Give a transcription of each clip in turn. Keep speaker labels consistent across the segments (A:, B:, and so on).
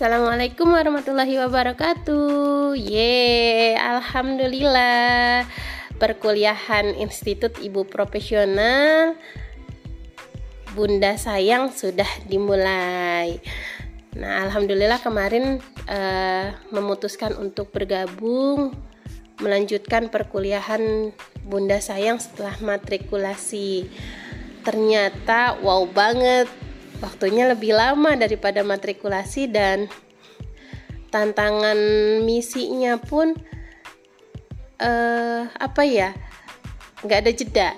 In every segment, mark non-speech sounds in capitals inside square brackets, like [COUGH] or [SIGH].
A: Assalamualaikum warahmatullahi wabarakatuh. Ye, alhamdulillah. Perkuliahan Institut Ibu Profesional Bunda Sayang sudah dimulai. Nah, alhamdulillah kemarin uh, memutuskan untuk bergabung melanjutkan perkuliahan Bunda Sayang setelah matrikulasi. Ternyata wow banget waktunya lebih lama daripada matrikulasi dan tantangan misinya pun uh, apa ya nggak ada jeda.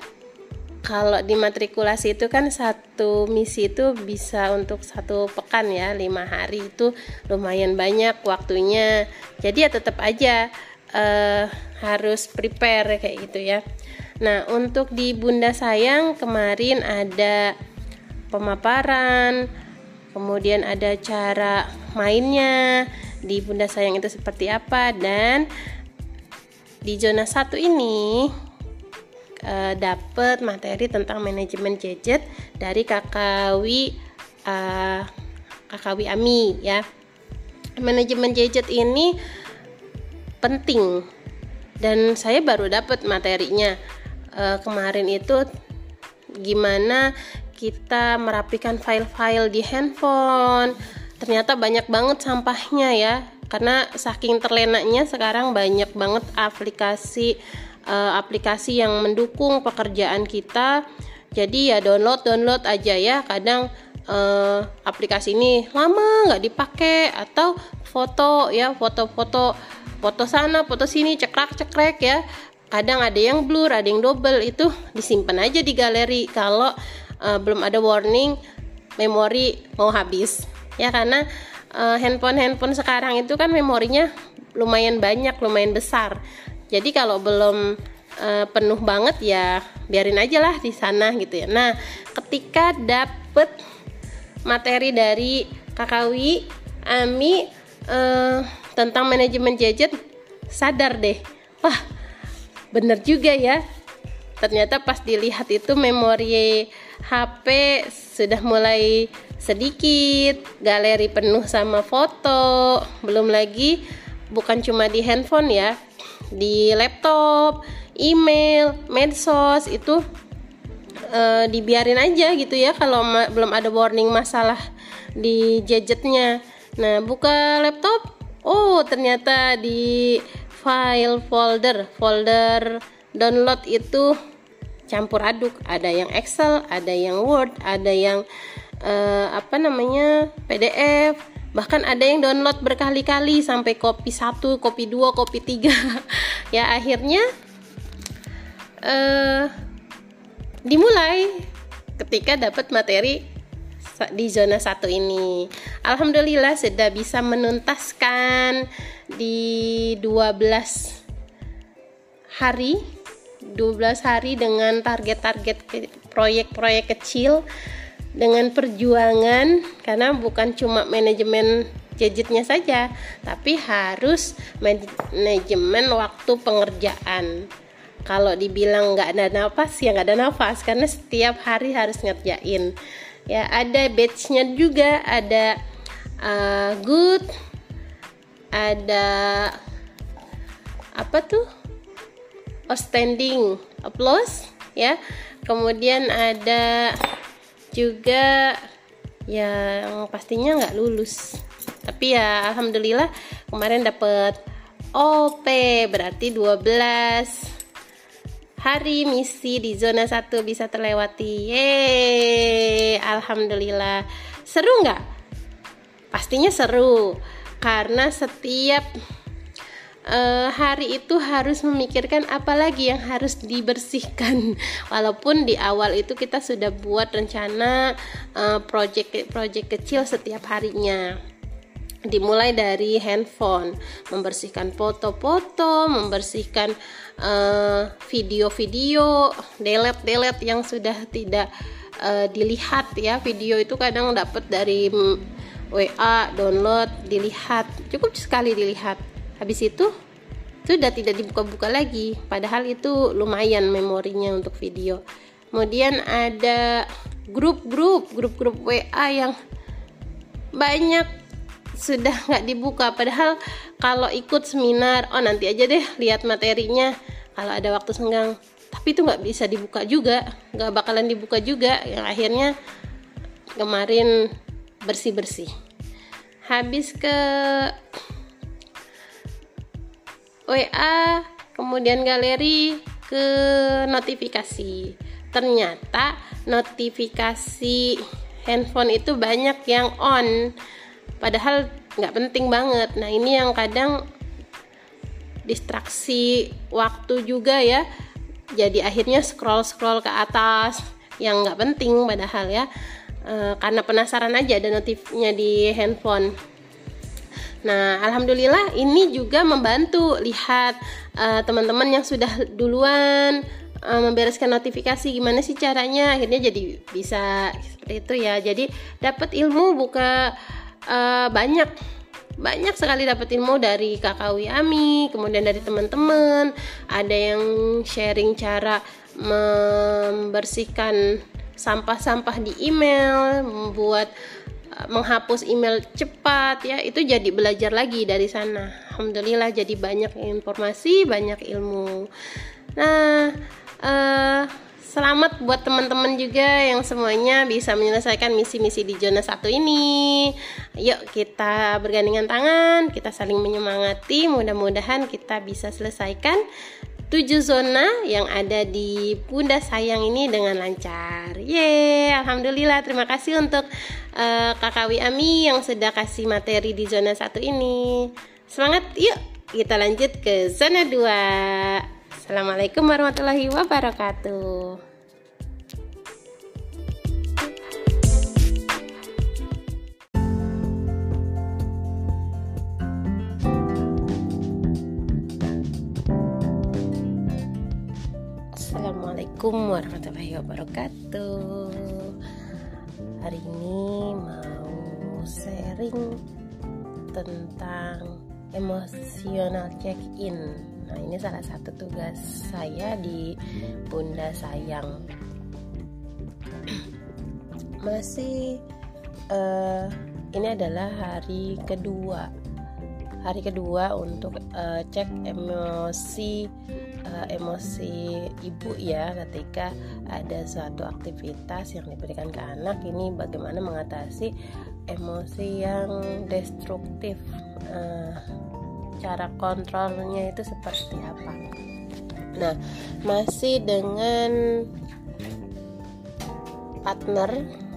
A: Kalau di matrikulasi itu kan satu misi itu bisa untuk satu pekan ya lima hari itu lumayan banyak waktunya. Jadi ya tetap aja uh, harus prepare kayak gitu ya. Nah untuk di Bunda Sayang kemarin ada pemaparan, kemudian ada cara mainnya di Bunda Sayang itu seperti apa dan di zona satu ini e, eh, dapat materi tentang manajemen gadget dari Kakawi e, Kakawi Ami ya. Manajemen gadget ini penting dan saya baru dapat materinya e, kemarin itu gimana kita merapikan file-file di handphone. Ternyata banyak banget sampahnya ya karena saking terlenaknya sekarang banyak banget aplikasi uh, aplikasi yang mendukung pekerjaan kita. Jadi ya download download aja ya. Kadang uh, aplikasi ini lama nggak dipakai atau foto ya foto-foto foto sana foto sini cekrek cekrek ya. Kadang ada yang blur ada yang double itu disimpan aja di galeri. Kalau uh, belum ada warning memori mau habis. Ya karena uh, handphone handphone sekarang itu kan memorinya lumayan banyak lumayan besar. Jadi kalau belum uh, penuh banget ya biarin aja lah di sana gitu ya. Nah ketika dapet materi dari Kakawi Ami uh, tentang manajemen gadget sadar deh. Wah bener juga ya. Ternyata pas dilihat itu memori HP sudah mulai sedikit, galeri penuh sama foto, belum lagi bukan cuma di handphone ya, di laptop, email, medsos itu e, dibiarin aja gitu ya kalau belum ada warning masalah di gadgetnya. Nah, buka laptop, oh ternyata di file folder, folder download itu campur aduk. Ada yang Excel ada yang Word ada yang uh, apa namanya PDF bahkan ada yang download berkali-kali sampai kopi satu kopi dua kopi tiga. [LAUGHS] Ya akhirnya uh, dimulai ketika dapat materi di zona satu ini. Alhamdulillah sudah bisa menuntaskan di 12 hari 12 hari dengan target-target proyek-proyek kecil dengan perjuangan karena bukan cuma manajemen gadgetnya saja tapi harus manajemen waktu pengerjaan. Kalau dibilang nggak ada nafas ya nggak ada nafas karena setiap hari harus ngerjain. Ya ada batchnya juga ada uh, good ada apa tuh outstanding applause ya. Kemudian ada juga yang pastinya nggak lulus. Tapi ya alhamdulillah kemarin dapat OP berarti 12 hari misi di zona 1 bisa terlewati. Yeay, alhamdulillah. Seru nggak? Pastinya seru karena setiap uh, hari itu harus memikirkan apa lagi yang harus dibersihkan. [LAUGHS] Walaupun di awal itu kita sudah buat rencana project project kecil setiap harinya. Dimulai dari handphone membersihkan foto-foto membersihkan uh, video-video delete delete yang sudah tidak uh, dilihat ya. Video itu kadang dapat dari WA download dilihat. Cukup sekali dilihat habis itu sudah tidak dibuka-buka lagi. Padahal itu lumayan memorinya untuk video. Kemudian ada grup-grup grup-grup WA yang banyak sudah nggak dibuka. Padahal kalau ikut seminar oh nanti aja deh lihat materinya kalau ada waktu senggang. Tapi itu nggak bisa dibuka juga nggak bakalan dibuka juga. Yang akhirnya kemarin bersih bersih habis ke WA kemudian galeri ke notifikasi. Ternyata notifikasi handphone itu banyak yang on padahal nggak penting banget. Nah ini yang kadang distraksi waktu juga ya. Jadi akhirnya scroll scroll ke atas yang nggak penting padahal ya. E, karena penasaran aja ada notifnya di handphone Nah, alhamdulillah ini juga membantu lihat uh, teman-teman yang sudah duluan uh, membereskan notifikasi gimana sih caranya akhirnya jadi bisa seperti itu ya. Jadi dapat ilmu buka uh, banyak banyak sekali dapat ilmu dari kakak Ami, kemudian dari teman-teman, ada yang sharing cara membersihkan sampah-sampah di email, membuat eh, menghapus email cepat ya itu jadi belajar lagi dari sana alhamdulillah jadi banyak informasi banyak ilmu nah uh, Selamat buat teman-teman juga yang semuanya bisa menyelesaikan misi-misi di zona satu ini. Yuk kita bergandingan tangan, kita saling menyemangati. Mudah-mudahan kita bisa selesaikan tujuh zona yang ada di Bunda Sayang ini dengan lancar. Yeay, alhamdulillah. Terima kasih untuk uh, Kakak Ami yang sudah kasih materi di zona satu ini. Semangat, yuk kita lanjut ke zona 2. Assalamualaikum warahmatullahi wabarakatuh. Assalamualaikum warahmatullahi wabarakatuh. Hari ini mau sharing tentang emosional check-in Nah, ini salah satu tugas saya di Bunda Sayang. [CLEARS THROAT] Masih uh, ini adalah hari kedua. Hari kedua untuk uh, cek emosi uh, emosi ibu ya ketika ada suatu aktivitas yang diberikan ke anak ini bagaimana mengatasi emosi yang destruktif? Uh, cara kontrolnya itu seperti apa? Nah masih dengan partner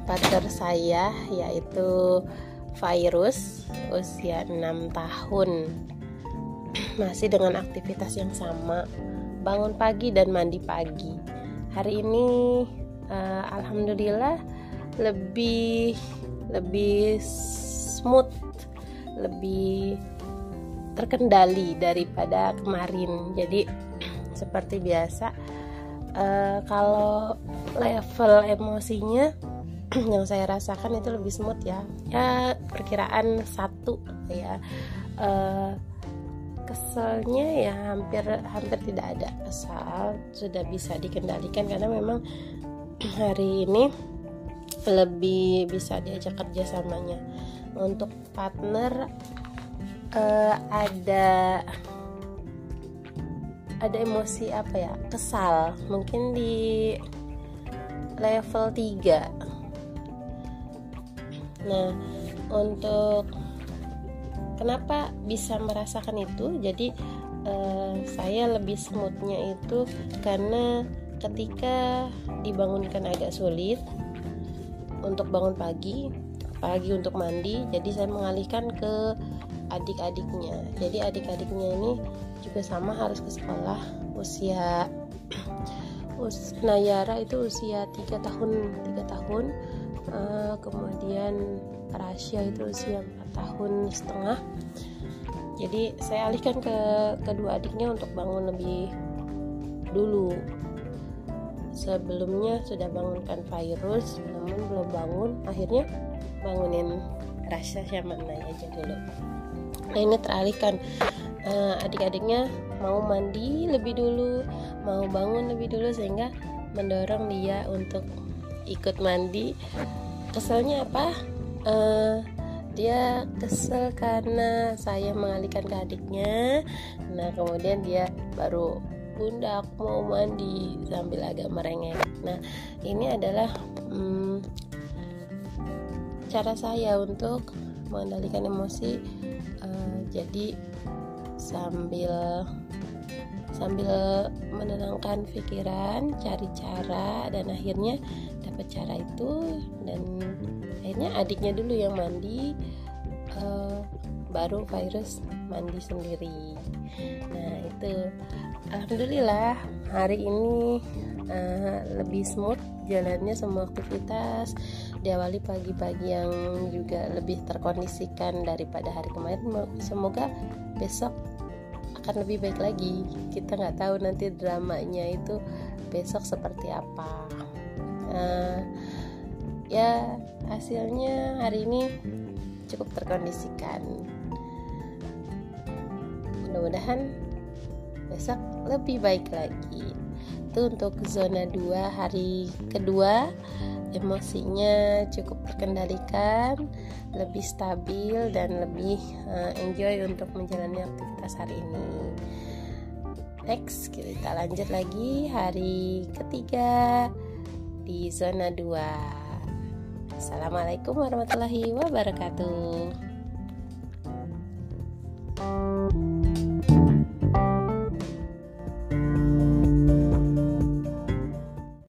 A: partner saya yaitu virus usia 6 tahun. [CLEARS THROAT] Masih dengan aktivitas yang sama bangun pagi dan mandi pagi. Hari ini uh, alhamdulillah lebih lebih smooth lebih terkendali daripada kemarin. Jadi [CLEARS THROAT] seperti biasa uh, kalau level emosinya [CLEARS THROAT] yang saya rasakan itu lebih smooth ya. Ya perkiraan satu ya. Uh, keselnya ya hampir hampir tidak ada asal sudah bisa dikendalikan karena memang [CLEARS THROAT] hari ini lebih bisa diajak kerjasamanya untuk partner uh, ada ada emosi apa ya? Kesal. Mungkin di level 3 nah untuk kenapa bisa merasakan itu? Jadi uh, saya lebih smoothnya itu karena ketika dibangunkan agak sulit untuk bangun pagi pagi untuk mandi jadi saya mengalihkan ke adik-adiknya. Jadi adik-adiknya ini juga sama harus ke sekolah usia [CLEARS THROAT] us Nayara itu usia 3 tahun 3 tahun uh, kemudian Rasya itu usia 4 tahun setengah. Jadi saya alihkan ke kedua adiknya untuk bangun lebih dulu. Sebelumnya sudah bangunkan virus namun belum bangun. Akhirnya bangunin Rasya sama Naya aja dulu. Nah ini teralihkan. Uh, adik-adiknya mau mandi lebih dulu mau bangun lebih dulu sehingga mendorong dia untuk ikut mandi. Keselnya apa? Uh, dia kesel karena saya mengalihkan ke adiknya. Nah kemudian dia baru bunda aku mau mandi sambil agak merengek. Nah ini adalah hmm, cara saya untuk mengendalikan emosi. Uh, jadi sambil sambil menenangkan pikiran cari cara dan akhirnya dapat cara itu dan akhirnya adiknya dulu yang mandi uh, baru virus mandi sendiri. Nah itu. Alhamdulillah hari ini uh, lebih smooth jalannya semua aktivitas. Diawali pagi-pagi yang juga lebih terkondisikan daripada hari kemarin. Semoga besok akan lebih baik lagi. Kita nggak tahu nanti dramanya itu besok seperti apa uh, ya hasilnya hari ini cukup terkondisikan. Mudah-mudahan besok lebih baik lagi. Itu untuk zona 2 hari kedua. Emosinya cukup terkendalikan lebih stabil dan lebih uh, enjoy untuk menjalani aktivitas hari ini. Next kita lanjut lagi hari ketiga di zona 2 Assalamualaikum warahmatullahi wabarakatuh